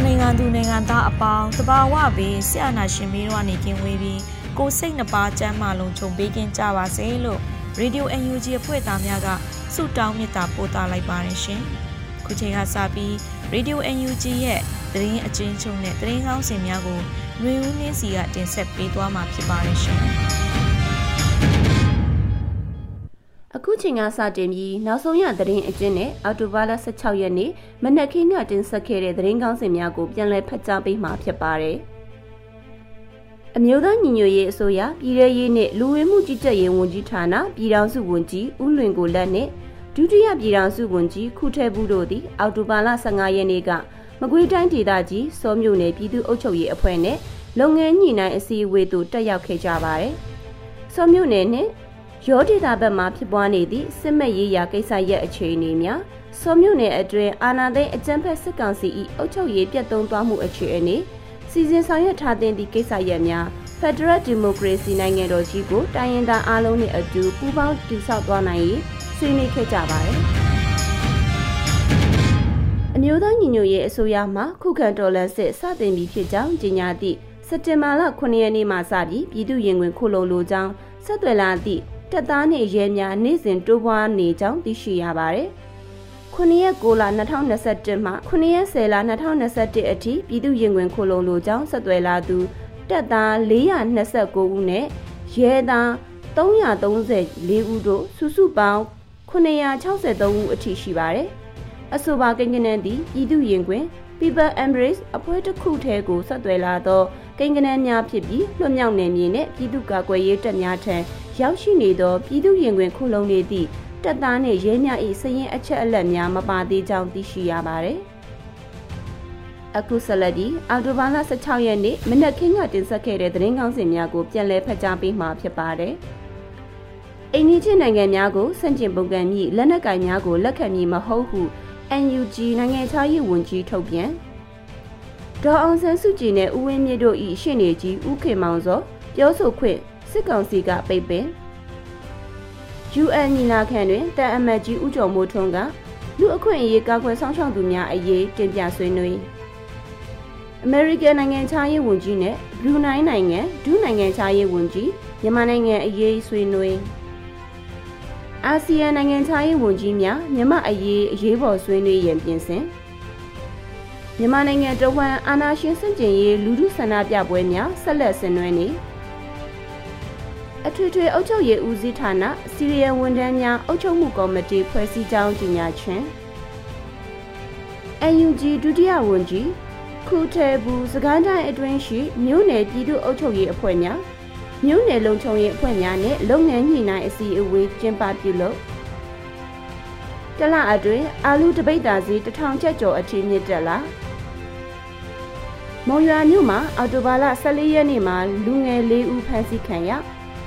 န်မာနိုင်ငံသူနိုင်ငံသားအပေါင်းတဘာဝဘေးဆရာနာရှင်ပြီးတော့နေကင်းဝေးပြီးကိုစိတ်နှပါကျမ်းမာလုံးခြုံပေးကင်းကြပါစေလို့ Radio UNG အဖွဲ့သားများကဆုတောင်းမေတ္တာပို့သလိုက်ပါတယ်ရှင်။ခုချိန်ကစပြီး Radio UNG ရဲ့သတင်းအချင်းချုပ်နဲ့သတင်းကောင်းစင်များကိုຫນွေဦးနှင်းစီကတင်ဆက်ပေးသွားမှာဖြစ်ပါတယ်ရှင်။ အခုချိန်ကစတင်ပြီးနောက်ဆုံးရသတင်းအကျဉ်းနဲ့အော်တိုဘာလ16ရက်နေ့မနက်ခင်းကတင်ဆက်ခဲ့တဲ့သတင်းကောင်းစင်များကိုပြန်လည်ဖတ်ကြားပေးမှာဖြစ်ပါတယ်။အမျိုးသားညီညွတ်ရေးအစိုးရပြည်ထရေးနှင့်လူဝင်မှုကြီးကြပ်ရေးဝန်ကြီးဌာနပြည်ထောင်စုဝန်ကြီးဦးလွင်ကိုလက်နှင့်ဒုတိယပြည်ထောင်စုဝန်ကြီးခုထဲဘူးတို့သည်အော်တိုဘာလ15ရက်နေ့ကမကွေးတိုင်းဒေသကြီးစောမြို့နယ်ပြည်သူ့အုပ်ချုပ်ရေးအဖွဲ့နဲ့လုပ်ငန်းညှိနှိုင်းအစည်းအဝေးသို့တက်ရောက်ခဲ့ကြပါတယ်။စောမြို့နယ်နှင့် ရောဒေတာဘက်မှဖြစ်ပွားနေသည့်စစ်မဲ့ရေးရာကိစ္စရပ်အခြေအနေများစောမြို့နယ်အတွင်းအာဏာသိမ်းအကြမ်းဖက်စစ်ကောင်စီ၏အုပ်ချုပ်ရေးပြတ်သုံးသွားမှုအခြေအနေစီစဉ်ဆောင်ရွက်ထားတဲ့သည့်ကိစ္စရပ်များ Federal Democracy နိုင်ငံတော်ကြီးကိုတိုင်းရင်းသားအားလုံးနဲ့အတူပူးပေါင်းတည်ဆောက်သွားနိုင်ရေးဆွေးနွေးခဲ့ကြပါတယ်။အမျိုးသားညီညွတ်ရေးအစိုးရမှခုခံတော်လှန်စစ်စတင်ပြီးဖြစ်ကြောင်းကြေညာသည့်စက်တင်ဘာလ9ရက်နေ့မှစပြီးပြည်သူ့ရင်ဝင်ခုလုံလိုကြောင်းဆက်သွယ်လာသည့် တပ်သားနှင့်ရဲများနေ့စဉ်တိုးပွားနေကြောင်းသိရှိရပါတယ်။9ရက်6လ2021မှ9ရက်10လ2021အထိပြည်သူ့ရင်ဝင်ခိုလုံလိုကြောင်းဆက်သွယ်လာသူတပ်သား429ဦးနဲ့ရဲသား334ဦးတို့စုစုပေါင်း963ဦးအထိရှိပါတယ်။အဆိုပါကိန်းဂဏန်းသည်ပြည်သူ့ရင်ခွင် People Embrace အဖွဲ့တစ်ခုထဲကိုဆက်သွယ်လာသောကိန်းဂဏန်းများဖြစ်ပြီးလွတ်မြောက်နယ်မြေနှင့်ပြည်သူ့ကာကွယ်ရေးတပ်များထံရောက်ရှိနေသောပြည်သူ့ရင်ခွင်ခုလုံနေသည့်တပ်သားနှင့်ရဲများ၏စရင်အချက်အလက်များမပါသေးကြောင်းသိရှိရပါတယ်။အခုဆက်လက်ပြီးအော်တိုဘာလ16ရက်နေ့မနက်ခင်းကတင်ဆက်ခဲ့တဲ့သတင်းကောင်းစင်များကိုပြန်လည်ဖတ်ကြားပေးမှာဖြစ်ပါတယ်။အိန္ဒိချင်းနိုင်ငံများကိုစန့်ကျင်ပုံကံမြည်လက်နက်ကင်များကိုလက်ခံမည်မဟုတ်ဟု NUG နိုင်ငံခြားရေးဝန်ကြီးထုတ်ပြန်ဒေါ်အောင်ဆန်းစုကြည်နဲ့ဦးဝင်းမြင့်တို့၏ရှေ့နေကြီးဦးခေမောင်စောပြောဆိုခွင့်စစ်ကောင်စီကပိတ်ပင် UN ညီလာခံတွင်တန်အမတ်ကြီးဦးကျော်မိုးထွန်းကလူအခွင့်အရေးကာကွယ်ဆောင်ရှောက်သူများအရေးတင်ပြဆွေးနွေးအမေရိကန်နိုင်ငံခြားရေးဝန်ကြီးနဲ့ဘရူနိုင်းနိုင်ငံဒုနိုင်ငံခြားရေးဝန်ကြီးမြန်မာနိုင်ငံအရေးဆွေးနွေး အာဆီယံနိုင်ငံခြားရေးဝန်ကြီးများမြန်မာအရေးအရေးပေါ်ဆွေးနွေးရန်ပြင်ဆင်မြန်မာနိုင်ငံတဝန်းအာဏာရှင်စန့်ကျင်ရေးလူထုဆန္ဒပြပွဲများဆက်လက်ဆင်နွှဲနေအထွေထွေအုပ်ချုပ်ရေးဦးစီးဌာနစီရီယံဝန်ထမ်းများအုပ်ချုပ်မှုကော်မတီဖွဲ့စည်းကြောင်းကြေညာခြင်း UNG ဒုတိယဝန်ကြီးခုထဲဘူးစကိုင်းတိုင်းအတွင်းရှိမြို့နယ်ပြည်သူ့အုပ်ချုပ်ရေးအဖွဲ့များ မြို့နယ်လုံခြုံရေးအဖွဲ့များနဲ့လုပ်ငန်းညှိနှိုင်းအစည်းအဝေးကျင်းပပြုလုပ်တလအတွင်းအာလူတပိတ်တာစီတထောင်ချက်ကျော်အထိမြင့်တက်လာမုံရွာမြို့မှာအော်တိုဘာလ14ရက်နေ့မှာလူငယ်၄ဦးဖမ်းဆီးခံရ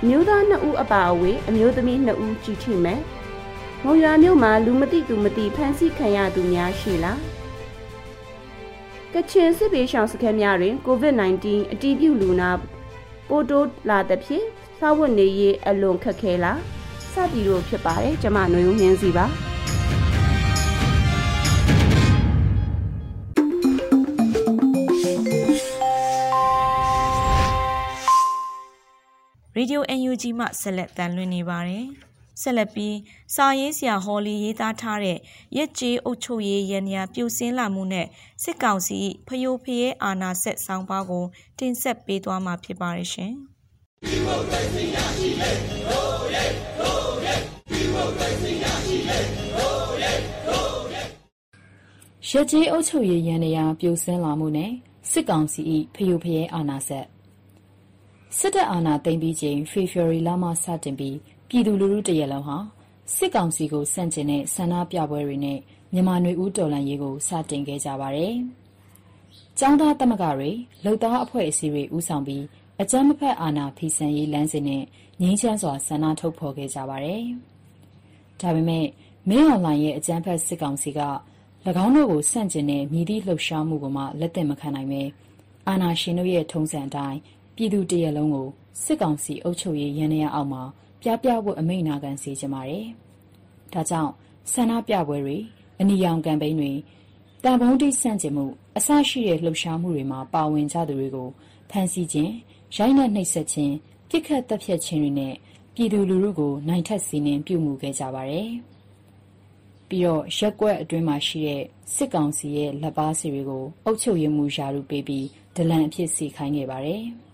မျိုးသား2ဦးအပါအဝင်အမျိုးသမီး2ဦးကြီးထိမယ်။မုံရွာမြို့မှာလူမသိသူမသိဖမ်းဆီးခံရသူများရှိလား။ကချင်စစ်ပေးရှောင်စခန်းများတွင် COVID-19 အတည်ပြုလူနာ ပိုးတိုးလာသဖြင့်စာဝတ်နေရေးအလွန်ခက်ခဲလားစသည်တို့ဖြစ်ပါတယ်ကျွန်မຫນွေဦးမြင်းစီပါ။ Radio UNG မှဆက်လက်တန်လွှင့်နေပါတယ် ဆက်လက်ပြီးစာရေးဆရာဟော်လီရေးသားထားတဲ့ရက်ကျေးအုပ်ချုပ်ရေးရန်ရာပြိုစင်းလာမှုနဲ့စစ်ကောင်စီဖယိုဖျဲအာနာဆက်ဆောင်ပါကို တင်ဆက်ပေးသွားမှာဖြစ်ပါရဲ့ရှင်။ဒီမိုကရေစီရရှိလေဒိုးရဲဒိုးရဲဒီမိုကရေစီရရှိလေဒိုးရဲဒိုးရဲရကြီးအုပ်ချုပ်ရေးရန်ရာပြိုစင်းလာမှုနဲ့စစ်ကောင်စီ၏ဖယိုဖျဲအာနာဆက် စစ်တပ်အာဏာသိမ်းပြီးချိန် ဖေဖော်ဝါရီလမှစတင်ပြီး ပြည်သူလူထုတရက်လုံးဟာ စစ်ကောင်စီကိုဆန့်ကျင်တဲ့ ဆန္ဒပြပွဲတွေနဲ့ မြန်မာနွေဦးတော်လှန်ရေးကို စတင်ခဲ့ကြပါတယ်။ကျောင်းသားသမဂ္ဂတွေ လုံသားအဖွဲ့အစည်းတွေ ဦးဆောင်ပြီး အကြမ်းမဖက်အာဏာဖီဆန်ရေးလမ်းစဉ်နဲ့ ငြိမ်းချမ်းစွာ ဆန္ဒထုတ်ဖော်ခဲ့ကြပါတယ်။ဒါပေမဲ့ မင်းအွန်လိုင်းရဲ့ အကြမ်းဖက်စစ်ကောင်စီက၎င်းတို့ကိုဆန့်ကျင်တဲ့မြည်သည့်လှုပ်ရှားမှုကိုမှ လက်သင့်မခံနိုင်ပဲအာဏာရှင်တို့ရဲ့ ထုံးစံအတိုင်း ပြည်သူတရက်လုံးကို စစ်ကောင်စီအုပ်ချုပ်ရေးရန်ရအောက်မှာ ပြပြဖို့အမိန့်နာခံစေချင်ပါတယ်။ဒါကြောင့် ဆန္ဒပြပွဲတွေ အနီရောင်ကမ်ပိန်းတွေတန်ဖုံးတိဆန့်ကျင်မှု အစရှိတဲ့ လှုပ်ရှားမှုတွေမှာ ပါဝင်ကြသူတွေကို ဖမ်းဆီးခြင်း ရိုက်နှက်နှိပ်စက်ခြင်းပြစ်ခတ်တပ်ဖြတ်ခြင်းတွေနဲ့ ပြည်သူလူထုကို နိုင်ထက်စီးနှင်ပြုမှုခဲ့ကြပါတယ်။ပြီးတော့ရက်ကွက်အတွင်းမှာရှိတဲ့ စစ်ကောင်စီရဲ့ လက်ပါစီတွေကို အုပ်ချုပ်ရေးမှုယာရုပေးပြီး ဒလန်အဖြစ်စီခိုင်းခဲ့ပါတယ်။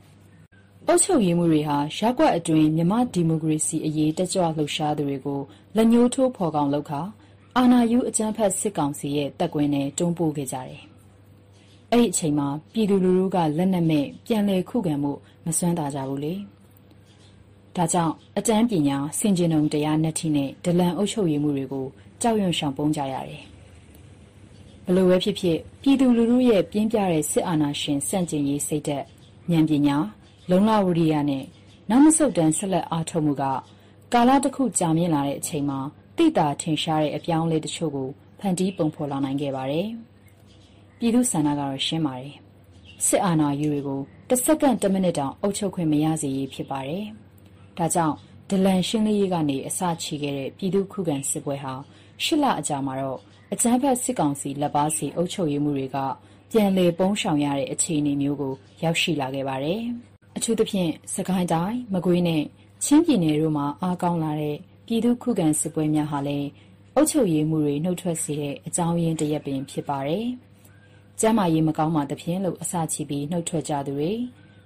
အုပ်ချုပ်ရေးမှုတွေဟာရက်ကွက်အတွင်း မြမဒီမိုကရေစီအရေး တက်ကြွလှုပ်ရှားသူတွေကို လက်ညှိုးထိုး ဖော်ကောင်လုပ်ခါအာဏာယူအကြမ်းဖက်စစ်ကောင်စီရဲ့ တပ်ကွင်းနဲ့တွန်းပို့ခဲ့ကြတယ်။အဲ့ဒီအချိန်မှာ ပြည်သူလူထုက လက်နက်မဲ့ ပြန်လည်ခုခံမှုမစွမ်းတာကြဘူးလေ။ဒါကြောင့် အတန်းပညာစင်ကျင်ုံတရားနှက်ထီနဲ့ ဒလန်အုပ်ချုပ်ရေးမှုတွေကို ကြောက်ရွံ့ရှောင်ပုန်းကြရတယ်။ဘလို့ပဲဖြစ်ဖြစ် ပြည်သူလူထုရဲ့ ပြင်းပြတဲ့ စစ်အာဏာရှင်စန့်ကျင်ရေး စိတ်သက်ဉာဏ်ပညာ လုံလဝရိယနဲ့ နောက်မဆုတ်တမ်း ဆက်လက်အားထုတ်မှုက ကာလတစ်ခု ကြာမြင့်လာတဲ့အချိန်မှာတိတာထင်ရှားတဲ့ အပြောင်းအလဲတချို့ကို ဖန်တီးပုံဖော်လာနိုင်ခဲ့ပါတယ်။ပြည်သူဆန္ဒကတော့ ရှင်းပါတယ်။စစ်အာဏာယူတွေကို တစ်စက္ကန့်တစ်မိနစ်တောင် အုပ်ချုပ်ခွင့် မရစေရေး ဖြစ်ပါတယ်။ဒါကြောင့် ဒလန်ရှင်းလင်းရေးကနေ အစချီခဲ့တဲ့ ပြည်သူခုခံစစ်ပွဲဟာ ရှစ်လအကြာမှာတော့ အကြမ်းဖက်စစ်ကောင်စီ လက်ပါစီအုပ်ချုပ်ရေးမှုတွေက ပြန်လည်ပုံရှောင်ရတဲ့ အခြေအနေမျိုးကို ရောက်ရှိလာခဲ့ပါတယ်။ အထူးသဖြင့်စကိုင်းတိုင်း မကွေးနဲ့ ချင်းပြည်နယ်တို့မှာ အားကောင်းလာတဲ့ ပြည်သူခုခံစစ်ပွဲများဟာလည်း အုပ်ချုပ်ရေးမှုတွေနှုတ်ထွက်စေတဲ့ အကြောင်းရင်းတစ်ရပ်ပင် ဖြစ်ပါတယ်။ကျမ်းမာရေး မကောင်းမှတဖြင့်လို့ အစချီပြီးနှုတ်ထွက်ကြသူတွေ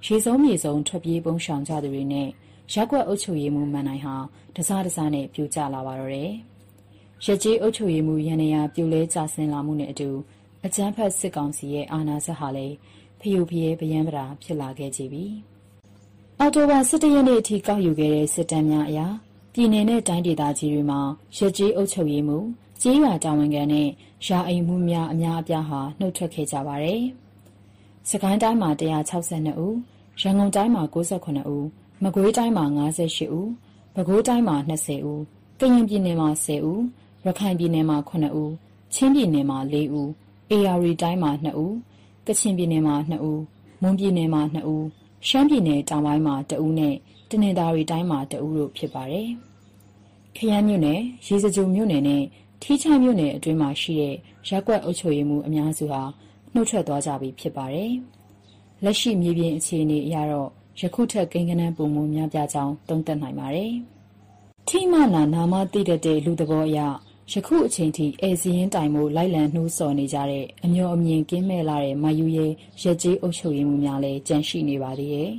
ရေစုံမြေစုံထွက်ပြေးပုံရှောင်ကြသူတွေနဲ့ရက်ွက်အုပ်ချုပ်ရေးမှုမှန်နိုင်ဟာ တစားတစားနဲ့ ပြိုကျလာပါတော့တယ်။ရကြေးအုပ်ချုပ်ရေးမှုရန်နေရာပြိုလဲကျဆင်းလာမှုနဲ့အတူ အကြမ်းဖက်စစ်ကောင်စီရဲ့ အာဏာစက်ဟာလည်းဖျို့ဖျဲဗယံပရာဖြစ်လာခဲ့ကြပြီ။ အော်တိုဘာ17ရက်နေ့အထိ ကောက်ယူခဲ့တဲ့ စစ်တမ်းများအရ ပြည်내နဲ့ တိုင်းဒေသကြီးတွေမှာရကြေးအုပ်ချုပ်ရေးမှုကြေးရွာတာဝန်ခံနဲ့ရာအိမ်မှုများအများအပြားဟာနှုတ်ထွက်ခဲ့ကြပါတယ်။စကိုင်းတိုင်းမှာ162ဦး၊ရန်ကုန်တိုင်းမှာ68ဦး၊မကွေးတိုင်းမှာ58ဦး၊ပဲခူးတိုင်းမှာ20ဦး၊ကရင်ပြည်နယ်မှာ10ဦး၊ရခိုင်ပြည်နယ်မှာ9ဦး၊ချင်းပြည်နယ်မှာ4ဦး၊အေရရီတိုင်းမှာ2ဦး၊ကချင်ပြည်နယ်မှာ2ဦး၊မွန်ပြည်နယ်မှာ2ဦး၊ ရှမ်းပြည်နယ်တောင်ပိုင်းမှာတဦးနဲ့ တနင်္သာရီတိုင်းမှာတဦးတို့ ဖြစ်ပါတယ်။ခရမ်းမြို့နယ် ရေစကြိုမြို့နယ်နဲ့ ထီးချိုင်မြို့နယ်အတွင်းမှာရှိတဲ့ရက်ကွက်အုပ်ချုပ်ရေးမှုအများစုဟာနှုတ်ထွက်သွားကြပြီ ဖြစ်ပါတယ်။လက်ရှိ မြေပြင်အခြေအနေအရတော့ ယခုထက် ကိန်းဂဏန်းပုံမှုများပြားကြောင်း သုံးသပ်နိုင်ပါတယ်။ထိ မ နာ နာမသိတတ်တဲ့ လူသဘောအရ ယခုအချိန်ထိအဲစရင်တိုင်မှုလိုက်လံနှိုးဆော်နေကြတဲ့ အမျော်အမြင်ကင်းမဲ့လာတဲ့မယူရဲရက်ကြီးအုပ်ချုပ်ရေးမှုများလည်းကြန့်ရှိနေပါသေးတယ်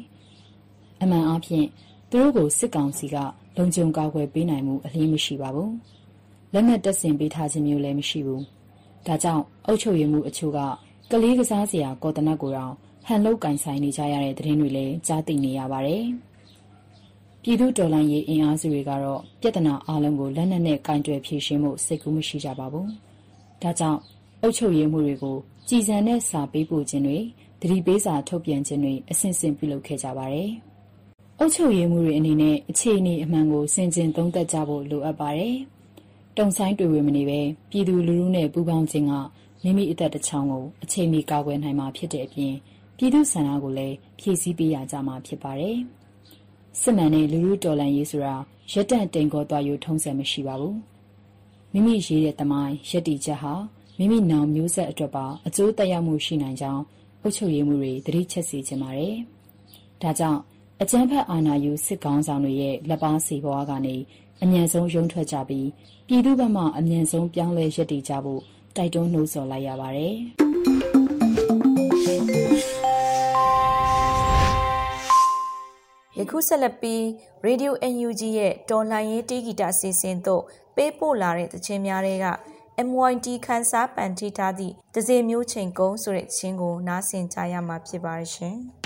။အမှန်အားဖြင့် သူတို့ကို စစ်ကောင်စီက လုံခြုံကာကွယ်ပေးနိုင်မှု အလင်းမရှိပါဘူး။လက်နက်တပ်ဆင်ပေးထားခြင်းမျိုးလည်း မရှိဘူး။ဒါကြောင့် အုပ်ချုပ်ရေးမှုအချို့က ကလေးကစားစရာ ကော်တနတ်ကိုတောင် ဟန်လုတ်ကင်ဆိုင်နေကြရတဲ့ သတင်းတွေလည်း ကြားသိနေရပါတယ်။ ပြည်သူတော်လှန်ရေးအင်အားစုတွေကတော့ ပြဿနာအလုံးကို လက်နက်နဲ့ကင်တွယ်ဖြေရှင်းမှုစိတ်ကူးမရှိကြပါဘူး။ဒါကြောင့် အုပ်ချုပ်ရေးမှုတွေကိုကြည်စံတဲ့စာပေးပို့ခြင်းတွေတတိပေးစာ ထုတ်ပြန်ခြင်းတွေအစဉ်စဉ်ပြုလုပ်ခဲ့ကြပါတယ်။အုပ်ချုပ်ရေးမှုတွေအနေနဲ့ အခြေအနေအမှန်ကိုစင်ကြင်သုံးသပ်ကြဖို့ လိုအပ်ပါတယ်။တုံဆိုင်တွေ့ဝေမနေပဲပြည်သူလူထုနဲ့ ပူးပေါင်းခြင်းက မိမိအသက်တစ်ချောင်းကို အချိန်မီ ကာကွယ်နိုင်မှာဖြစ်တဲ့အပြင် ပြည်သူဆန္ဒကိုလည်း ဖြည့်ဆည်းပေးရကြမှာ ဖြစ်ပါတယ်။ စစ်မှန်တဲ့လူလူတော်လန်ရေးဆိုတာရက်တန့်တိမ်ခေါ်သွားယူထုံးစံမရှိပါဘူးမိမိရေးတဲ့တမိုင်းရက်တီချက်ဟာမိမိနောင်မျိုးဆက်အတွက်ပါအကျိုးသက်ရောက်မှုရှိနိုင်ကြောင်းအုပ်ချုပ်ရေးမှုတွေသတိချက်စီခြင်းပါတယ်ဒါကြောင့်အကြမ်းဖက်အာဏာယူစစ်ကောင်းဆောင်တွေရဲ့လက်ပါစီဘဝကနေအမြန်ဆုံးရုံထွက်ကြပြီးပြည်သူ့ဘက်မှအမြန်ဆုံးပြောင်းလဲရည်တည်ကြဖို့တိုက်တွန်းနှိုးဆော်လိုက်ရပါတယ်။ ယခုဆက်လက်ပြီး Radio NUG ရဲ့တော်လှန်ရေးတီးဂီတာအစီအစဉ်တို့ပေးပို့လာတဲ့သချင်းများတွေက MYT ခန်းစားပန်တီးထားသည့်တစေမျိုးချိန်ကုန်းဆိုတဲ့ချင်းကိုနားဆင်ကြရမှာဖြစ်ပါရှင်။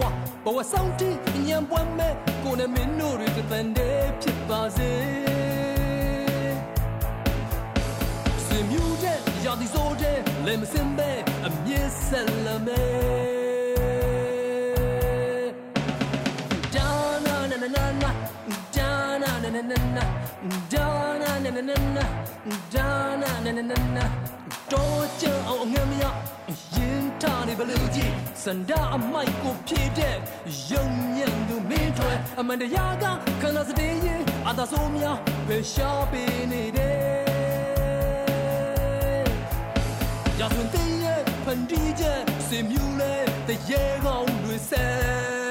ဝါဘဝဆောင်တီညံပွမ်းမဲ့ကိုနဲ့မင်းတို့တွေတန်တဲ့ဖြစ်ပါစေစင်မြူတဲ့ရာဒီဆိုတဲ့လဲမစင်ပဲအမြင့်ဆက်လမဲဒါနာနာနာနာဒါနာနာနာနာဒါနာနာနာနာဒါနာနာနာနာတော့ကြအောင်ငမ်းမရရင် ထားနေဘလူကြီးစန္ဒအမိုက်ကိုဖြည့်တဲ့ယုံညံ့သူမင်းတွေအမှန်တရားကခန္ဓာစတဲ့ရင်အသာဆိုးများပဲရှားပေးနေတယ်ရာသွင်းတဲ့ဖန်တီးချက်စင်မြူလဲတရေကောင်းတွေဆဲ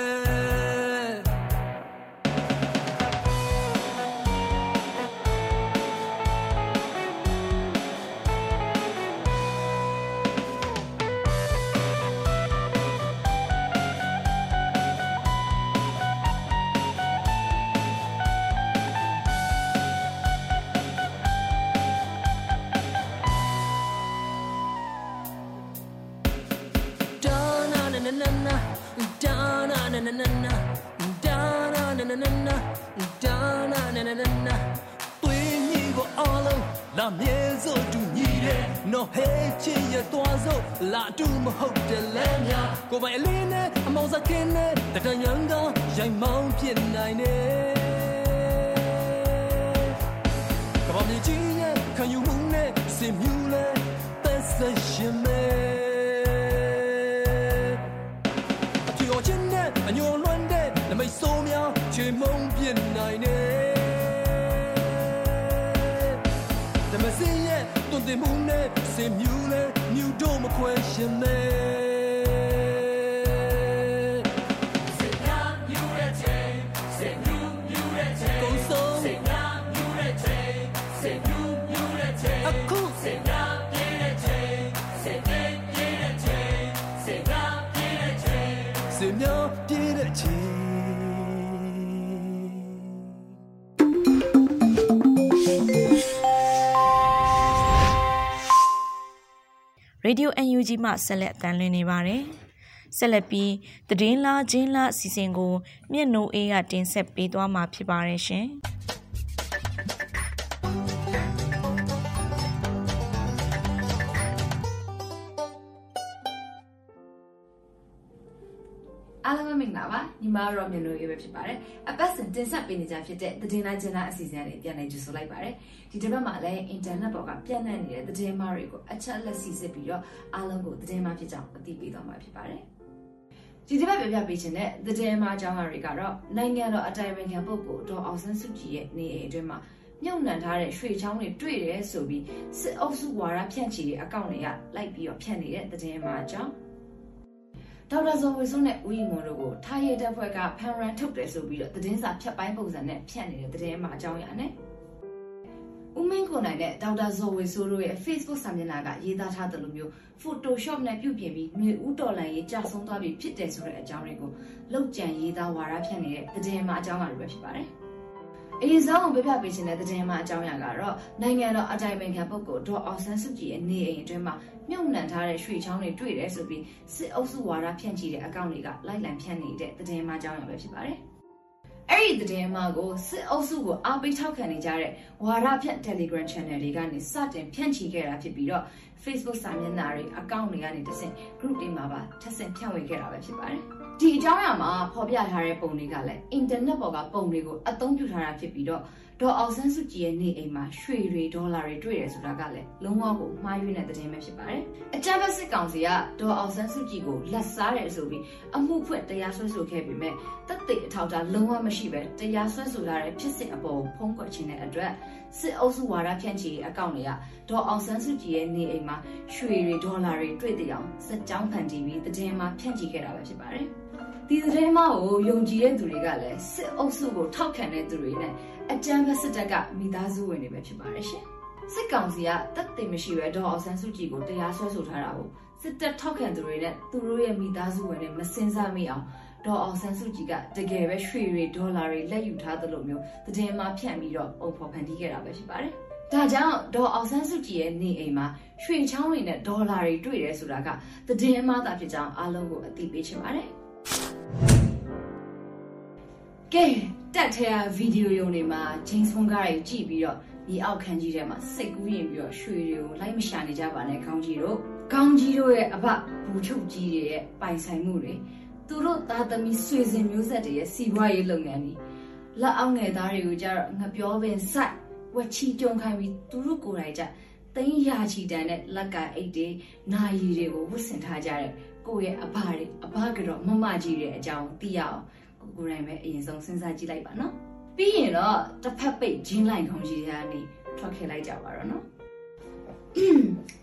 ကိုပိုင်အလင်းနဲ့အမောင်စကင်းနဲ့တတန်ရန်ကရိုင်မောင်းဖြစ်နိုင်နေကဘာမြေကြီးရဲ့ခံယူမှုနဲ့စင်မြူလဲသက်သက်ရှင်မဲအချီော်ချင်းနဲ့အညိုလွမ်းတဲ့နမိတ်ဆိုးများချေမုံပြစ်နိုင်နေဓမ္မစင်ရဲ့တွင်တင်မှုနဲ့စင်မြူလဲ မြူတော့မခွဲ ရှင်မဲရေဒီယို UNG မှဆက်လက်အသံလွှင့်နေပါတယ်။ဆက်လက်ပြီးသတင်းလားချင်းလားအစီအစဉ်ကို မြင့်နိုးအေးကတင်ဆက်ပေးသွားမှာဖြစ်ပါတယ်ရှင်။ အားလုံးမင်္ဂလာပါညီမရောမြန်လို့ရေးပဲဖြစ်ပါတယ်အပတ်စဉ်တင်ဆက်ပေးနေကြဖြစ်တဲ့သတင်းလိုက်ချင်းလားအစီအစဉ်လေးပြန်လည်ကြိုဆိုလိုက်ပါတယ်ဒီတစ်ပတ်မှာလည်းအင်တာနက်ပေါ်ကပြန့်နှံ့နေတဲ့သတင်းမှားတွေကိုအချက်လက်စီစစ်ပြီးတော့အားလုံးကိုသတင်းမှားဖြစ်ကြောင်းအသိပေးသွားမှာဖြစ်ပါတယ်ဒီတစ်ပတ်ပြပြပေးခြင်းတဲ့သတင်းမှားအကြောင်းအရာတွေကတော့နိုင်ငံတော်အတိုင်ပင်ခံပုဂ္ဂိုလ်ဒေါ်အောင်ဆန်းစုကြည်ရဲ့နေအိမ်အတွင်းမှာမြုပ်နှံထားတဲ့ရွှေချောင်းတွေတွေ့တယ်ဆိုပြီးစစ်အုပ်စုဝါဒဖြန့်ချီတဲ့အကောင့်တွေကလိုက်ပြီးတော့ဖြန့်နေတဲ့သတင်းမှာအကြောင်း ဒေါက်တာဇော်ဝေစွန်းနဲ့ဦးရီမွန်တို့ကိုထားရတဲ့ဖွဲ့ကဖန်ရန်ထုတ်တယ်ဆိုပြီးတော့သတင်းစာဖြတ်ပိုင်းပုံစံနဲ့ဖြန့်နေတဲ့သတင်းမှာအကြောင်းရနဲ့ဦးမင်းခွန်နိုင်နဲ့ဒေါက်တာဇော်ဝေဆိုးတို့ရဲ့ Facebook စာမျက်နှာကရေးသားထားသလိုမျိုး Photoshop နဲ့ပြုပြင်ပြီးမြေဦးတော်လန်ရေးကြာဆုံးသွားပြီဖြစ်တယ်ဆိုတဲ့အကြောင်းတွေကိုလောက်ကျန်ရေးသားဝါဒဖြန့်နေတဲ့သတင်းမှာအကြောင်းအရာတွေပဲဖြစ်ပါတယ်။ အရင်ဆုံးပြပြပေးခြင်းတဲ့သတင်းမှအကြောင်းအရာကတော့နိုင်ငံတော်အတိုင်ပင်ခံပုဂ္ဂိုလ်ဒေါ်အောင်ဆန်းစုကြည်ရဲ့နေအိမ်အတွင်းမှာမြုပ်နှံထားတဲ့ရွှေချောင်းတွေတွေ့တယ်ဆိုပြီးစစ်အုပ်စုဝါဒဖြန့်ချီတဲ့အကောင့်တွေကလိုက်လံဖြန့်နေတဲ့သတင်းမှအကြောင်းအရာပဲဖြစ်ပါတယ်။အဲ့ဒီသတင်းမှကိုစစ်အုပ်စုကိုအားပေးထောက်ခံနေကြတဲ့ဝါဒဖြန့် Telegram Channel တွေကနေစတင်ဖြန့်ချီခဲ့တာဖြစ်ပြီးတော့ Facebook စာမျက်နှာတွေအကောင့်တွေကနေတဆင့် group တွေမှာပါထပ်ဆင့်ဖြန့်ဝေခဲ့တာပဲဖြစ်ပါတယ် ဒီအကြောင်းအရာမှာဖော်ပြထားတဲ့ပုံတွေကလည်း internet ပေါ်ကပုံတွေကိုအသုံးပြုထားတာဖြစ်ပြီးတော့ဒေါ်အောင်ဆန်းစုကြည်ရဲ့နေအိမ်မှာရွှေတွေဒေါ်လာတွေတွေ့တယ်ဆိုတာကလည်းလုံးဝကိုမှားယွင်းတဲ့သတင်းပဲဖြစ်ပါတယ်။အကြမ်းဖက်စစ်ကောင်စီကဒေါ်အောင်ဆန်းစုကြည်ကိုလက်စားတယ်ဆိုပြီးအမှုဖွင့်တရားစွဲဆိုခဲ့ပေမဲ့တပ်သိအထောက်အထားလုံးဝမရှိပဲတရားစွဲဆိုထားတဲ့ဖြစ်စဉ်အပေါ်ဖုံးကွယ်ခြင်းတဲ့အတွက်စစ်အုပ်စုဝါဒဖြန့်ချီအကောင့်တွေကဒေါ်အောင်ဆန်းစုကြည်ရဲ့နေအိမ်မှာရွှေတွေဒေါ်လာတွေတွေ့တဲ့အောင်စက်ကြောင်းဖန်တီးပြီးသတင်းမှာဖြန့်ချီခဲ့တာပဲဖြစ်ပါတယ်။ ဒီသတင်းမကိုယုံကြည်တဲ့သူတွေကလည်းစစ်အုပ်စုကိုထောက်ခံတဲ့သူတွေနဲ့အကြမ်းဖက်စစ်တပ်ကမိသားစုဝင်တွေပဲဖြစ်ပါတယ်ရှင်။စစ်ကောင်စီကတပ်သိမရှိပဲဒေါ်အောင်ဆန်းစုကြည်ကိုတရားစွဲဆိုထားတာကိုစစ်တပ်ထောက်ခံသူတွေနဲ့သူတို့ရဲ့မိသားစုဝင်တွေမစင်စားမိအောင်ဒေါ်အောင်ဆန်းစုကြည်ကတကယ်ပဲရွှေတွေဒေါ်လာတွေလက်ယူထားသလိုမျိုးသတင်းမှဖြန့်ပြီးတော့ပုံဖော်ဖန်တီးခဲ့တာပဲဖြစ်ပါတယ်။ဒါကြောင့်ဒေါ်အောင်ဆန်းစုကြည်ရဲ့နေအိမ်မှာရွှေချောင်းတွေနဲ့ဒေါ်လာတွေတွေ့တယ်ဆိုတာကသတင်းအမှားသာဖြစ်ကြောင်းအားလုံးကိုအသိပေးချင်ပါတယ်။ ကဲတက်ထဲကဗီဒီယိုရုံတွေမှာဂျင်းဖုန်းကားတွေကြည့်ပြီးတော့ဒီအောက်ခန်းကြီးထဲမှာစိတ်ကူးရင်ပြီးတော့ရွှေတွေကိုလိုက်မရှာနေကြပါနဲ့ခေါင်းကြီးတို့ခေါင်းကြီးတို့ရဲ့အဘဘူချုပ်ကြီးတွေရဲ့ပိုင်ဆိုင်မှုတွေသူတို့သားသမီးဆွေစဉ်မျိုးဆက်တွေရဲ့စီးပွားရေးလုပ်ငန်းတွေလက်အောက်ငယ်သားတွေကိုကြတော့ငပြောပင်စိုက်ဝက်ချီကြုံခိုင်းပြီးသူတို့ကိုယ်တိုင်ကြသိန်းရာချီတန်တဲ့လက်ကအိတ်တွေနာရီတွေကိုဝတ်ဆင်ထားကြတဲ့ကိုယ့်ရဲ့အဘတွေအဘကတော့မမကြီးတွေအကြောင်းသိရအောင် ကိုယ်တိုင်ပဲအရင်ဆုံးစဉ်းစားကြည့်လိုက်ပါနော်ပြီးရင်တော့တစ်ဖက်ပိတ်ဂျင်းလိုက်ခေါင်းကြီးတွေကနေထွက်ခဲ့လိုက်ကြပါတော့နော်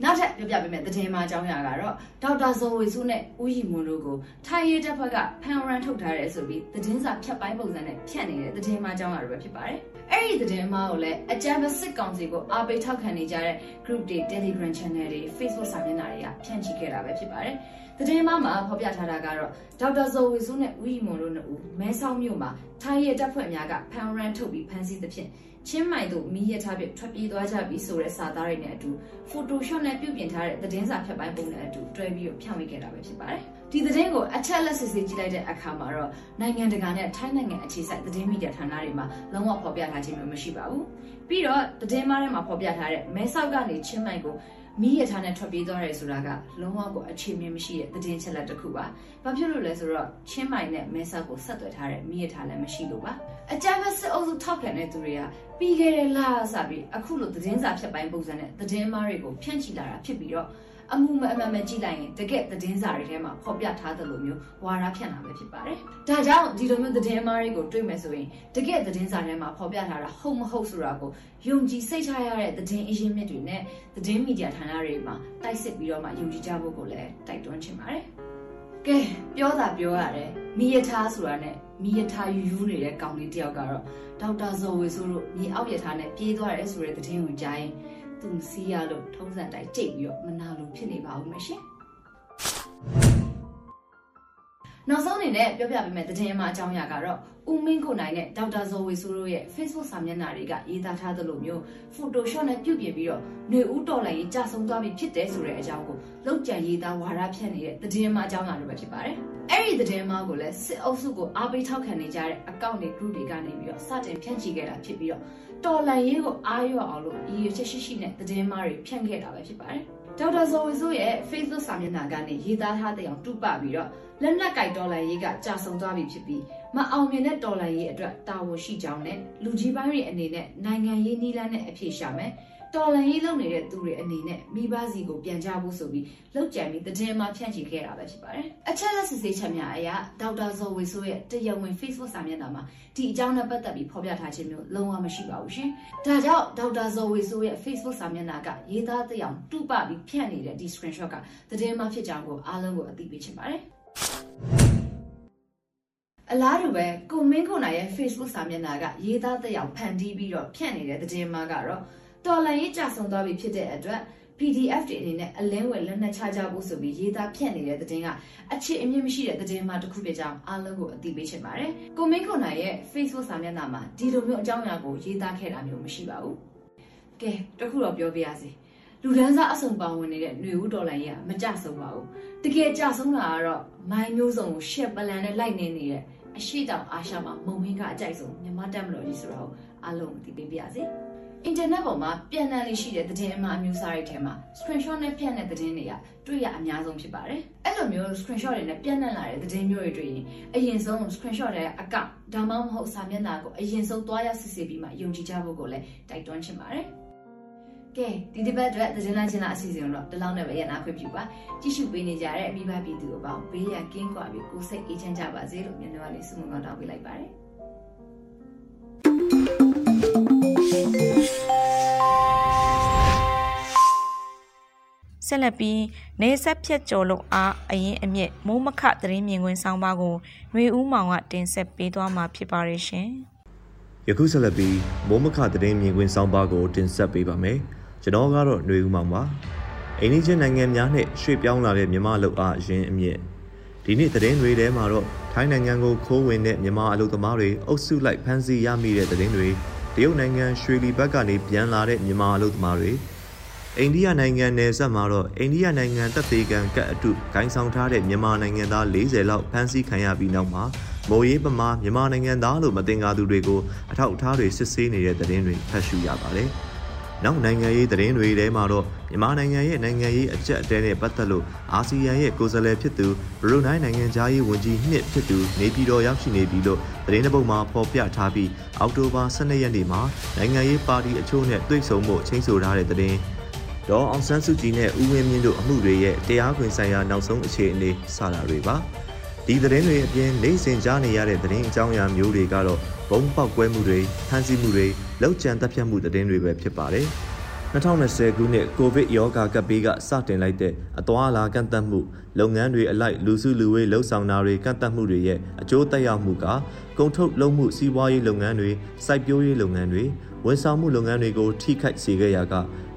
နောက်ထပ်ပြောပြပေးမယ်သတင်းမှာအကြောင်းအရာကတော့ဒေါက်တာဇော်ဝေစုနဲ့ဦးရီမွန်တို့ကိုထိုင်ရဲတပ်ဖွဲ့ကဖန်ရန်ထုတ်ထားတယ်ဆိုပြီးသတင်းစာဖြတ်ပိုင်းပုံစံနဲ့ဖြန့်နေတဲ့သတင်းမှာအကြောင်းအရာတွေပဲဖြစ်ပါတယ်။အဲ့ဒီသတင်းမှာကိုလည်းအကြမ်းဖက်စစ်ကောင်စီကိုအားပေးထောက်ခံနေကြတဲ့ group တွေ Telegram channel တွေ Facebook စာမျက်နှာတွေကဖြန့်ချိခဲ့တာပဲဖြစ်ပါတယ်။ သတင်းမှာမှာဖော်ပြထားတာကတော့ဒေါက်တာဇော်ဝေစုနဲ့ဦးရီမွန်တို့နှစ်ဦးမဲဆောက်မြို့မှာထိုင်ရဲတပ်ဖွဲ့များကဖန်ရန်ထုတ်ပြီးဖမ်းဆီးသဖြင့်ချင်းမိုင်တို့မီးရထားပြထွက်ပြေးသွားကြပြီဆိုတဲ့စာသားတွေနဲ့အတူ Photoshop နဲ့ပြုပြင်ထားတဲ့သတင်းစာဖြတ်ပိုင်းပုံနဲ့အတူတွဲပြီးတော့ဖြန့်ဝေခဲ့တာပဲဖြစ်ပါတယ်။ဒီသတင်းကိုအချက်လက်စစ်စစ်ကြည့်လိုက်တဲ့အခါမှာတော့နိုင်ငံတကာနဲ့ထိုင်းနိုင်ငံအခြေစိုက်သတင်းမီဒီယာဌာနတွေမှာလုံးဝဖော်ပြထားခြင်းမျိုးမရှိပါဘူး။ပြီးတော့သတင်းမားထဲမှာဖော်ပြထားတဲ့မဲဆောက်ကနေချင်းမိုင်ကို မီးရထားနဲ့ထွက်ပြေးသွားတယ်ဆိုတာကလုံးဝကိုအခြေမြင်မရှိတဲ့သတင်းချက်လက်တစ်ခုပါ။ဘာဖြစ်လို့လဲဆိုတော့ချင်းမိုင်နဲ့မဲဆောက်ကိုဆက်သွယ်ထားတဲ့မီးရထားလည်းမရှိလို့ပါ။အကြမ်းဖက်စစ်အုပ်စုထောက်ခံတဲ့သူတွေကပြီးခဲ့တဲ့လစပြီးအခုလိုသတင်းစာဖြတ်ပိုင်းပုံစံနဲ့သတင်းမားတွေကိုဖြန့်ချိလာတာဖြစ်ပြီးတော့ အမှုမအမှန်မှန်ကြည့်လိုက်ရင်တကယ်သတင်းစာတွေထဲမှာဖော်ပြထားသလိုမျိုးဝါဒဖြန့်တာပဲဖြစ်ပါတယ်။ဒါကြောင့်ဒီလိုမျိုးသတင်းအမှားတွေကိုတွေ့မယ်ဆိုရင်တကယ်သတင်းစာထဲမှာဖော်ပြထားတာဟုတ်မဟုတ်ဆိုတာကိုယုံကြည်စိတ်ချရတဲ့သတင်းအရင်းမြစ်တွေနဲ့သတင်းမီဒီယာဌာနတွေမှာတိုက်စစ်ပြီးတော့မှယုံကြည်ကြဖို့ကိုလည်းတိုက်တွန်းချင်ပါတယ်။ကဲပြောတာပြောရတယ်မိယထာဆိုတာနဲ့မိယထာယူယူနေတဲ့ကောင်လေးတယောက်ကတော့ဒေါက်တာဇော်ဝေဆိုးတို့မြေအောက်ယထာနဲ့ပြေးသွားတယ်ဆိုတဲ့သတင်းကိုကြားရင် သူမစီးရလို့ထုံးစံတိုင်းကြိတ်ပြီးတော့မနာလို့ဖြစ်နေပါဦးမရှင်နောက်ဆုံးအနေနဲ့ပြောပြပေးမယ့်သတင်းမှာအကြောင်းအရာကတော့ဦးမင်းကိုနိုင်နဲ့ဒေါက်တာဇော်ဝေဆိုးတို့ရဲ့ Facebook စာမျက်နှာတွေကရေးသားထားသလိုမျိုး Photoshop နဲ့ပြုပြင်ပြီးတော့နေဦးတော်လိုင်းရေးကြာဆုံးသွားပြီဖြစ်တယ်ဆိုတဲ့အကြောင်းကိုလောက်ကြံရေးသားဝါဒဖြန့်နေတဲ့သတင်းမှာအကြောင်းအရာတွေပဲဖြစ်ပါတယ်။ အဲ့ဒီသတင်းမှာကိုလည်းစစ်အုပ်စုကိုအားပေးထောက်ခံနေကြတဲ့အကောင့်တွေ group တွေကနေပြီးတော့စတင်ဖြန့်ချီခဲ့တာဖြစ်ပြီးတော့တော်လန်ရေးကိုအားရအောင်လို့ရည်ရွယ်ချက်ရှိရှိနဲ့သတင်းမှားတွေဖြန့်ခဲ့တာပဲဖြစ်ပါတယ်။ဒေါက်တာဇော်ဝေဆိုးရဲ့ Facebook စာမျက်နှာကနေရေးသားထားတဲ့အောင်တူပပြီးတော့လက်နက်ကိုက်တော်လန်ရေးကကြာဆုံးသွားပြီဖြစ်ပြီးမအောင်မြင်တဲ့တော်လန်ရေးအတွက်တာဝန်ရှိကြောင်းနဲ့လူကြီးပိုင်းတွေအနေနဲ့နိုင်ငံရေးနည်းလမ်းနဲ့အဖြေရှာမယ် တော်လန်ရေးလုပ်နေတဲ့သူတွေအနေနဲ့မိဘစီကိုပြန်ကြဖို့ဆိုပြီးလောက်ကြံပြီးတည်င်းမှဖြန့်ချီခဲ့တာပဲဖြစ်ပါတယ်။အချက်လက်စစ်ဆေးချက်များအရဒေါက်တာဇော်ဝေဆိုးရဲ့တရားဝင် Facebook စာမျက်နှာမှာဒီအကြောင်းနဲ့ပတ်သက်ပြီးဖော်ပြထားခြင်းမျိုးလုံးဝမရှိပါဘူးရှင်။ဒါကြောင့်ဒေါက်တာဇော်ဝေဆိုးရဲ့ Facebook စာမျက်နှာကရေးသားတဲ့အောင်တူပပြီးဖြန့်နေတဲ့ဒီ screenshot ကတည်င်းမှဖြစ်ကြောင်းကိုအားလုံးကိုအသိပေးချင်ပါတယ်။အလားတူပဲကိုမင်းခုနိုင်ရဲ့ Facebook စာမျက်နှာကရေးသားတဲ့အောင်ဖန်တီးပြီးတော့ဖြန့်နေတဲ့သတင်းမှာကတော့ တော်လန်ရေးကြဆုံသွားပြီဖြစ်တဲ့အတွက် PDF တွေအနေနဲ့အလင်းဝယ်လက်နက်ချကြဖို့ဆိုပြီးရေးသားဖြန့်နေတဲ့သတင်းကအခြေအမြင့်မရှိတဲ့သတင်းမှတစ်ခုဖြစ်ကြောင်းအားလုံးကိုအသိပေးချင်ပါတယ်။ကိုမင်းခွန်နိုင်ရဲ့ Facebook စာမျက်နှာမှာဒီလိုမျိုးအကြောင်းအရာကိုရေးသားခဲ့တာမျိုးမရှိပါဘူး။ကဲတခုတော့ပြောပြရစီ။လူဒန်းစားအစုံပါဝင်နေတဲ့ຫນွေဦးတော်လိုင်းကြီးကမကြဆုံးပါဘူး။တကယ်ကြဆုံးတာကတော့မိုင်းမျိုးစုံကိုရှက်ပလန်နဲ့လိုက်နေနေတဲ့အရှိတောင်အာရှမှာမုံမင်းကအကြိုက်ဆုံးမြမတက်မလို့ကြီးဆိုတော့အားလုံးသိပေးပါရစေ။ အင်တာနက်ပေါ်မှာပြန်နှံလေးရှိတဲ့သတင်းအမှားအမျိုးအစားတွေထဲမှာ screenshot နဲ့ပြန်တဲ့သတင်းတွေကတွေ့ရအများဆုံးဖြစ်ပါတယ်။အဲ့လိုမျိုး screenshot တွေနဲ့ပြန်နှံလာတဲ့သတင်းမျိုးတွေတွေ့ရင်အရင်ဆုံး screenshot ရဲ့အကောင့်ဒါမှမဟုတ်စာမျက်နှာကိုအရင်ဆုံးသွားရောက်စစ်ဆေးပြီးမှယုံကြည်ကြဖို့ကိုလည်းတိုက်တွန်းချင်ပါတယ်။ကဲဒီဒီဘက်အတွက်သတင်းလာချင်းလာအစီအစဉ်တော့ဒီလောက်နဲ့ပဲရနာခွင့်ပြုပါကြည့်ရှုပေးနေကြတဲ့အမိဘပြည်သူအပေါင်းဘေးရန်ကင်းကွာပြီးကိုယ်စိတ်အေးချမ်းကြပါစေလို့မျက်နှာလေးဆုမွန်ကောင်းတောင်းပေးလိုက်ပါတယ် ဆက်လက်ပြီးနေဆက်ဖြတ်ကျော်လို့အားအရင်အမြင့်မိုးမခသတင်းမြင်ကွင်းဆောင်းပါးကိုຫນွေဦးမောင်ကတင်ဆက်ပေးသွားမှာဖြစ်ပါရဲ့ရှင်။ယခုဆက်လက်ပြီးမိုးမခသတင်းမြင်ကွင်းဆောင်းပါးကိုတင်ဆက်ပေးပါမယ်။ကျွန်တော်ကတော့ຫນွေဦးမောင်ပါ။အိန္ဒိယနိုင်ငံများနဲ့ရွှေ့ပြောင်းလာတဲ့မြန်မာလူအားအရင်အမြင့်ဒီနေ့သတင်းတွေထဲမှာတော့ထိုင်းနိုင်ငံကိုခိုးဝင်တဲ့မြန်မာအလုပ်သမားတွေအုပ်စုလိုက်ဖမ်းဆီးရမိတဲ့သတင်းတွေတရုတ်နိုင်ငံရွှေလီဘက်ကနေပြန်လာတဲ့မြန်မာအလုပ်သမားတွေ အိန္ဒိယနိုင်ငံနယ်စပ်မှာတော့အိန္ဒိယနိုင်ငံတပ်သေးကံကတ်အတုဂိုင်းဆောင်ထားတဲ့မြန်မာနိုင်ငံသား40လောက်ဖမ်းဆီးခံရပြီးနောက်မှာမိုးရေးပမာမြန်မာနိုင်ငံသားလို့မတင်ကားသူတွေကိုအထောက်အထားတွေစစ်ဆေးနေတဲ့သတင်းတွေဖတ်ရှုရပါတယ်။နောက်နိုင်ငံရေးသတင်းတွေထဲမှာတော့မြန်မာနိုင်ငံရဲ့နိုင်ငံရေးအကြက်အတဲနဲ့ပတ်သက်လို့အာဆီယံရဲ့ကိုယ်စားလှယ်ဖြစ်သူဘရူနိုင်းနိုင်ငံသားရေးဝန်ကြီးနှစ်ဖြစ်သူနေပြည်တော်ရောက်ရှိနေပြီလို့သတင်းတစ်ပုဒ်မှာဖော်ပြထားပြီးအောက်တိုဘာ12ရက်နေ့မှာနိုင်ငံရေးပါတီအချို့နဲ့တွေ့ဆုံမှုချင်းဆိုထားတဲ့သတင်း ဒေါ်အောင်ဆန်းစုကြည်နဲ့ဦးဝင်းမြင့်တို့အမှုတွေရဲ့တရားခွင်ဆိုင်ရာနောက်ဆုံးအခြေအနေစတာတွေပါဒီသတင်းတွေအပြင်နေစဉ်ကြားနေရတဲ့သတင်းအကြောင်းအရာမျိုးတွေကတော့ဘုံပေါက်ကွဲမှုတွေဖမ်းဆီးမှုတွေလောက်ကျန်တပ်ဖြတ်မှုသတင်းတွေပဲဖြစ်ပါတယ်2020ခုနှစ်ကိုဗစ်ရောဂါကပ်ဘေးကစတင်လိုက်တဲ့အသွာအလာကန့်သတ်မှုလုပ်ငန်းတွေအလိုက်လူစုလူဝေးလှုပ်ဆောင်တာတွေကန့်သတ်မှုတွေရဲ့အကျိုးသက်ရောက်မှုကကုန်ထုတ်လုပ်မှုစီးပွားရေးလုပ်ငန်းတွေစိုက်ပျိုးရေးလုပ်ငန်းတွေဝန်ဆောင်မှုလုပ်ငန်းတွေကိုထိခိုက်စေခဲ့ရာက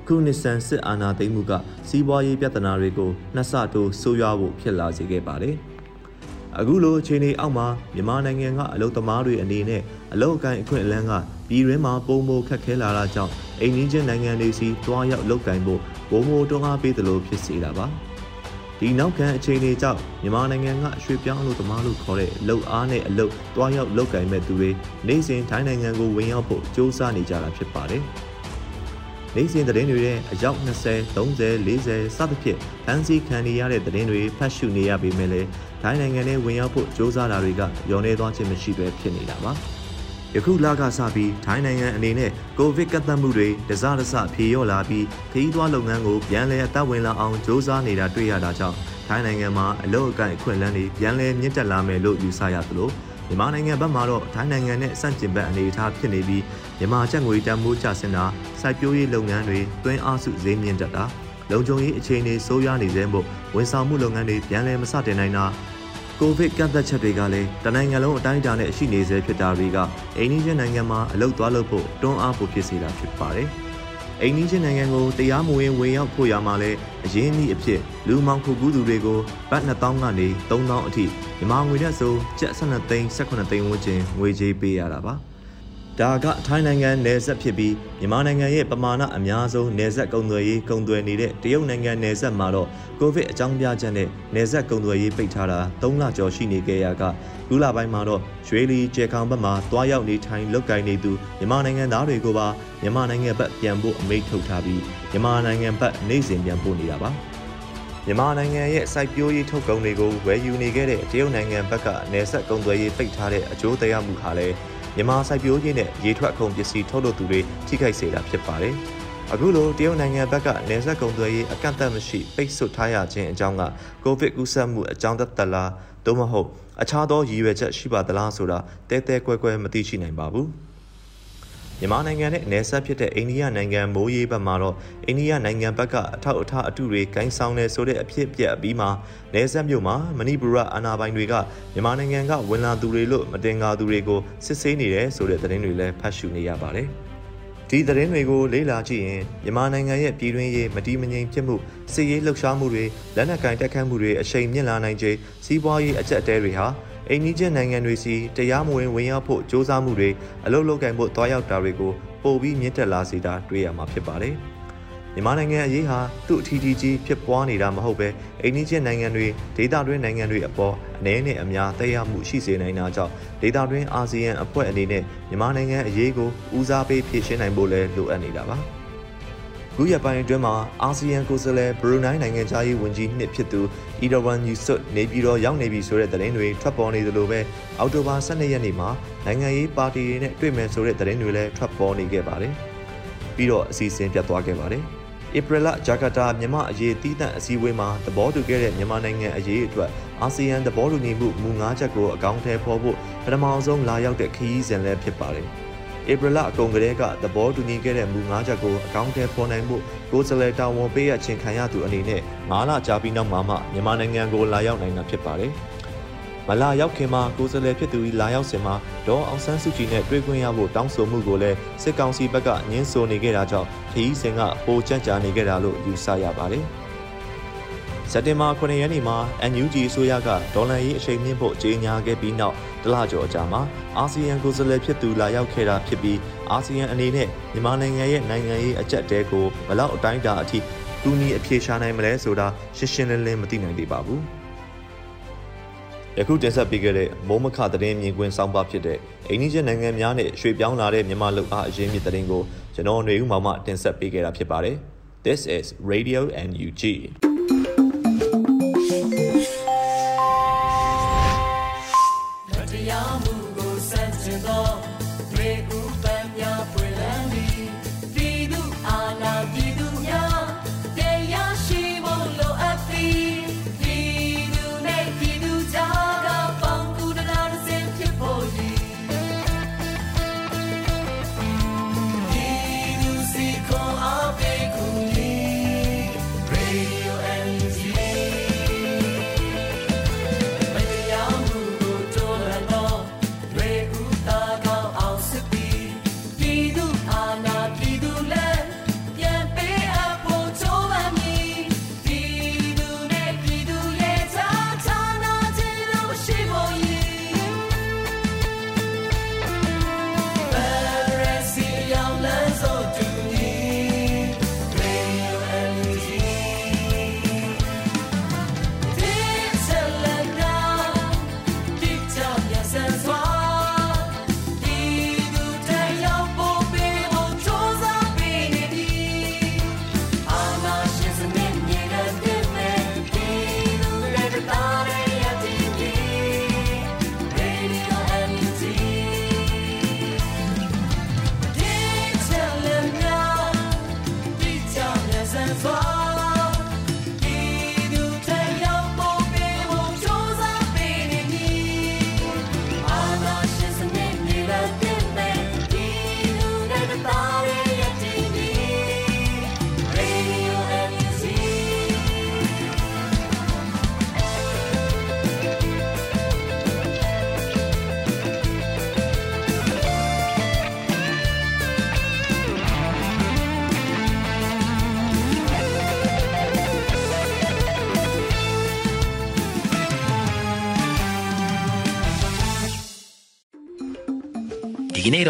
ခုနှစ်ဆန်စစ်အာဏာသိမ်းမှုကစီးပွားရေးပြဿနာတွေကိုနှစ်ဆတိုးဆိုးရွားဖို့ဖြစ်လာစေခဲ့ပါတယ်။အခုလိုအခြေအနေအောက်မှာမြန်မာနိုင်ငံကအလုသမားတွေအနေနဲ့အလုအကိုင်းအခွင့်အလမ်းကပြည်တွင်းမှာပုံမိုခက်ခဲလာတာကြောင့်အိမ်နီးချင်းနိုင်ငံတွေစီတွားရောက်လုကိုင်းဖို့ပုံမိုတွန်းအားပေးသလိုဖြစ်စေတာပါ။ဒီနောက်ခံအခြေအနေကြောင့်မြန်မာနိုင်ငံကရွှေပြောင်းအလုပ်သမားလို့ခေါ်တဲ့လုံအားနဲ့အလုပ်တွားရောက်လုပ်ကင်မဲ့သူတွေနေစဉ်ထိုင်းနိုင်ငံကိုဝင်ရောက်ဖို့စ조사နေကြတာဖြစ်ပါတယ်။ နိုင်စင်သတင်းတွေရဲ့အယောက်20 30 40စသဖြင့်ဖန်စီခံနေရတဲ့သတင်းတွေဖတ်ရှုနေရပေမဲ့လည်းထိုင်းနိုင်ငံနဲ့ဝင်ရောက်ဖို့စ조사တာတွေကရောနေသွားခြင်းမရှိပဲဖြစ်နေတာပါယခုလကစပြီးထိုင်းနိုင်ငံအနေနဲ့ကိုဗစ်ကပ်သတ်မှုတွေတစတစဖြေလျော့လာပြီးခရီးသွားလုပ်ငန်းကိုပြန်လည်အသက်ဝင်လာအောင်စ조사နေတာတွေ့ရတာကြောင့်ထိုင်းနိုင်ငံမှာအလုပ်အကိုင်အခွင့်အလမ်းတွေပြန်လည်မြင့်တက်လာမယ်လို့ယူဆရသလိုမြန်မာနိုင်ငံဘက်မှာတော့ထိုင်းနိုင်ငံနဲ့စန့်ကျင်ဘက်အနေအထားဖြစ်နေပြီး မြန်မာကျပ်ငွေတန်ဖိုးကျဆင်းတာစိုက်ပျိုးရေးလုပ်ငန်းတွေတွင်းအားစုဈေးမြင့်တက်တာလုံခြုံရေးအခြေအနေဆိုးရွားနေသေးမို့ဝန်ဆောင်မှုလုပ်ငန်းတွေပြန်လည်မစတင်နိုင်တာကိုဗစ်ကန့်သက်ချက်တွေကလည်းတနိုင်ငံလုံးအတိုင်းအတာနဲ့ရှိနေသေးဖြစ်တာတွေကအိန္ဒိယနိုင်ငံမှာအလုတ်သွားလို့ဖို့တွန်းအားပိုဖြစ်စေတာဖြစ်ပါတယ်။အိန္ဒိယနိုင်ငံကိုတရားမဝင်ဝင်ရောက်ဖို့ရမှာလဲအရင်းအနှီးအဖြစ်လူမောင်ခုကူးသူတွေကိုဘတ်2000ကနေ3000အထိမြန်မာငွေနဲ့ဆိုကျပ်12သိန်း18သိန်းဝန်းကျင်ငွေကြေးပေးရတာပါ ဒါကထိုင်းနိုင်ငံနယ်စပ်ဖြစ်ပြီးမြန်မာနိုင်ငံရဲ့ပမာဏအများဆုံးနယ်စပ်ကုန်သွယ်ရေးကုန်သွယ်နေတဲ့တရုတ်နိုင်ငံနယ်စပ်မှာတော့ကိုဗစ်အကြောင်းပြချက်နဲ့နယ်စပ်ကုန်သွယ်ရေးပိတ်ထားတာ3လကျော်ရှိနေခဲ့ရကလူလာပိုင်းမှာတော့ရွှေလီကျေခေါင်ဘက်မှာတွားရောက်နေထိုင်လုပ်ကိုင်နေသူမြန်မာနိုင်ငံသားတွေကိုပါမြန်မာနိုင်ငံဘက်ပြန်ဖို့အမိန့်ထုတ်ထားပြီးမြန်မာနိုင်ငံဘက်နိုင်စဉ်ပြန်ပို့နေတာပါမြန်မာနိုင်ငံရဲ့စိုက်ပျိုးရေးထုတ်ကုန်တွေကိုဝယ်ယူနေခဲ့တဲ့တရုတ်နိုင်ငံဘက်ကနေဆက်ကုန်သွယ်ရေးပိတ်ထားတဲ့အကျိုးတရားမှုဟာလည်း မြန်မာစိုက်ပျိုးရေးနဲ့ရေထွက်ကုန်ပစ္စည်းထုတ်လုပ်သူတွေထိခိုက်စေတာဖြစ်ပါတယ်။အခုလိုတရုတ်နိုင်ငံဘက်ကနေဆက်ကုန်သွယ်ရေးအကန့်အသတ်မရှိပိတ်ဆို့ထားရခြင်းအကြောင်းကကိုဗစ်ကူးစက်မှုအကြောင်းသက်သက်လားသို့မဟုတ်အခြားသောရည်ရွယ်ချက်ရှိပါသလားဆိုတာတဲတဲကွဲကွဲမသိရှိနိုင်ပါဘူး။ မြန်မာနိုင်ငံနဲ့နယ်စပ်ဖြစ်တဲ့အိန္ဒိယနိုင်ငံမိုးရေးဘက်မှာတော့အိန္ဒိယနိုင်ငံဘက်ကအထောက်အထားအတုတွေကင်ဆောင်နေဆိုတဲ့အဖြစ်အပျက်အပြီးမှာနယ်စပ်မြို့မှာမဏိပူရအာဏာပိုင်တွေကမြန်မာနိုင်ငံကဝင်လာသူတွေလို့မတင်ကားသူတွေကိုစစ်ဆေးနေတယ်ဆိုတဲ့သတင်းတွေလည်းဖတ်ရှုနေရပါတယ်။ဒီသတင်းတွေကိုလေ့လာကြည့်ရင်မြန်မာနိုင်ငံရဲ့ပြည်တွင်းရေးမတည်မငြိမ်ဖြစ်မှုစစ်ရေးလှုပ်ရှားမှုတွေလက်နက်ကင်တက်ခတ်မှုတွေအရှိန်မြင့်လာနိုင်ခြင်းစီးပွားရေးအကျက်တဲတွေဟာ အိန္ဒိယနိုင်ငံတွေစီတရားမဝင်ဝင်ရောက်ဖို့စ조사မှုတွေအလုတ်လုတ်ကင်ဖို့တွားရောက်တာတွေကိုပိုပြီးမြင့်တက်လာစေတာတွေ့ရမှာဖြစ်ပါတယ်။မြန်မာနိုင်ငံအရေးဟာသူ့အထီးထီးကြီးဖြစ်ပွားနေတာမဟုတ်ပဲအိန္ဒိချင်းနိုင်ငံတွေဒေသတွင်းနိုင်ငံတွေအပေါ်အနည်းနဲ့အများသက်ရောက်မှုရှိစေနိုင်တာကြောင့်ဒေသတွင်းအာဆီယံအဖွဲ့အနေနဲ့မြန်မာနိုင်ငံအရေးကိုဦးစားပေးဖြည့်ရှင်းနိုင်ဖို့လည်းလိုအပ်နေတာပါခုရပိုင်းအတွင်းမှာအာဆီယံကိုယ်စားလှယ်ဘရူနိုင်းနိုင်ငံသားရေးဝန်ကြီးနှစ်ဖြစ်သူ အီဒဝမ်ယူဆွတ်နေပြည်တော်ရောက်နေပြီဆိုတဲ့သတင်းတွေထွက်ပေါ်နေသလိုပဲအောက်တိုဘာ12ရက်နေ့မှာနိုင်ငံရေးပါတီတွေနဲ့တွေ့မယ်ဆိုတဲ့သတင်းတွေလည်းထွက်ပေါ်နေခဲ့ပါတယ်။ပြီးတော့အစီအစဉ်ပြတ်သွားခဲ့ပါတယ်။ဧပြီလဂျာကာတာမြန်မာအရေးတီးတန့်အစည်းအဝေးမှာသဘောတူခဲ့တဲ့မြန်မာနိုင်ငံအရေးအတွက်အာဆီယံသဘောတူညီမှုမူ၅ချက်ကိုအကောင့်ထဲဖော်ဖို့ပထမဆုံးလာရောက်တဲ့ခရီးစဉ်လည်းဖြစ်ပါတယ်။ ဧပြီလအကုန်ကလေးကသဘောတူညီခဲ့တဲ့မူ၅ချက်ကိုအကောင့်ထဲဖော်နိုင်ဖို့ကိုယ်စားလှယ်တာဝန်ပေးရခြင်းခံရသူအနေနဲ့၅လကြာပြီးနောက်မှာမှမြန်မာနိုင်ငံကိုလာရောက်နိုင်တာဖြစ်ပါတယ်။မလာရောက်ခင်မှာကိုယ်စားလှယ်ဖြစ်သူလာရောက်စဉ်မှာဒေါ်အောင်ဆန်းစုကြည်နဲ့တွေ့ခွင့်ရဖို့တောင်းဆိုမှုကိုလည်းစစ်ကောင်စီဘက်ကညှင်းဆိုနေခဲ့တာကြောင့်ခရီးစဉ်ကပိုကြန့်ကြာနေခဲ့တာလို့ယူဆရပါတယ်။စက်တင်ဘာ9ရက်နေ့မှာ NUG အစိုးရကဒေါ်လာရေးအချိန်မြင့်ဖို့ကြေညာခဲ့ပြီးနောက် တလကျော်အကြာမှာအာဆီယံကိုယ်စားလှယ်ဖြစ်သူလာရောက်ခဲ့တာဖြစ်ပြီးအာဆီယံအနေနဲ့မြန်မာနိုင်ငံရဲ့နိုင်ငံရေးအကြက်တဲကိုဘလောက်အတိုင်းအတာအထိတူညီအပြေရှားနိုင်မလဲဆိုတာရှင်းရှင်းလင်းလင်းမသိနိုင်သေးပါဘူး။ယခုတင်ဆက်ပေးခဲ့တဲ့မိုးမခသတင်းမြင်ကွင်းစောင်းပါဖြစ်တဲ့အိန္ဒိယနိုင်ငံများနဲ့ရွှေပြောင်းလာတဲ့မြန်မာလူအားအရင်းမြစ်သတင်းကိုကျွန်တော်ຫນွေဦးမောင်မှတင်ဆက်ပေးခဲ့တာဖြစ်ပါတယ်။ This is Radio NUG တ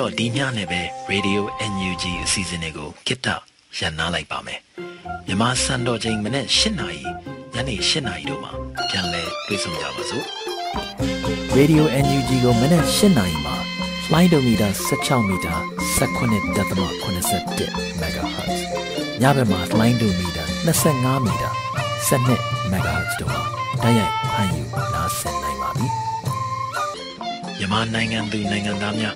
တော့ဒီညနဲ့ပဲ Radio NUG အစီအစဉ်လေးကိုကိတ္တရန်နာလိုက်ပါမယ်မြန်မာစံတော်ချိန်မနေ့၈နာရီညနေ၈နာရီတို့မှာပြန်လည်တွေ့ဆုံကြပါစို့ Radio NUG ကိုမနေ့၈နာရီမှာလိုင်းဒိုမီတာ16မီတာ19.87 MHz ညဘက်မှာလိုင်းဒိုမီတာ25မီတာ12 MHz တို့မှာတိုက်ရိုက်ဖမ်းယူနားဆင်နိုင်ပါပြီမြန်မာနိုင်ငံသူနိုင်ငံသားများ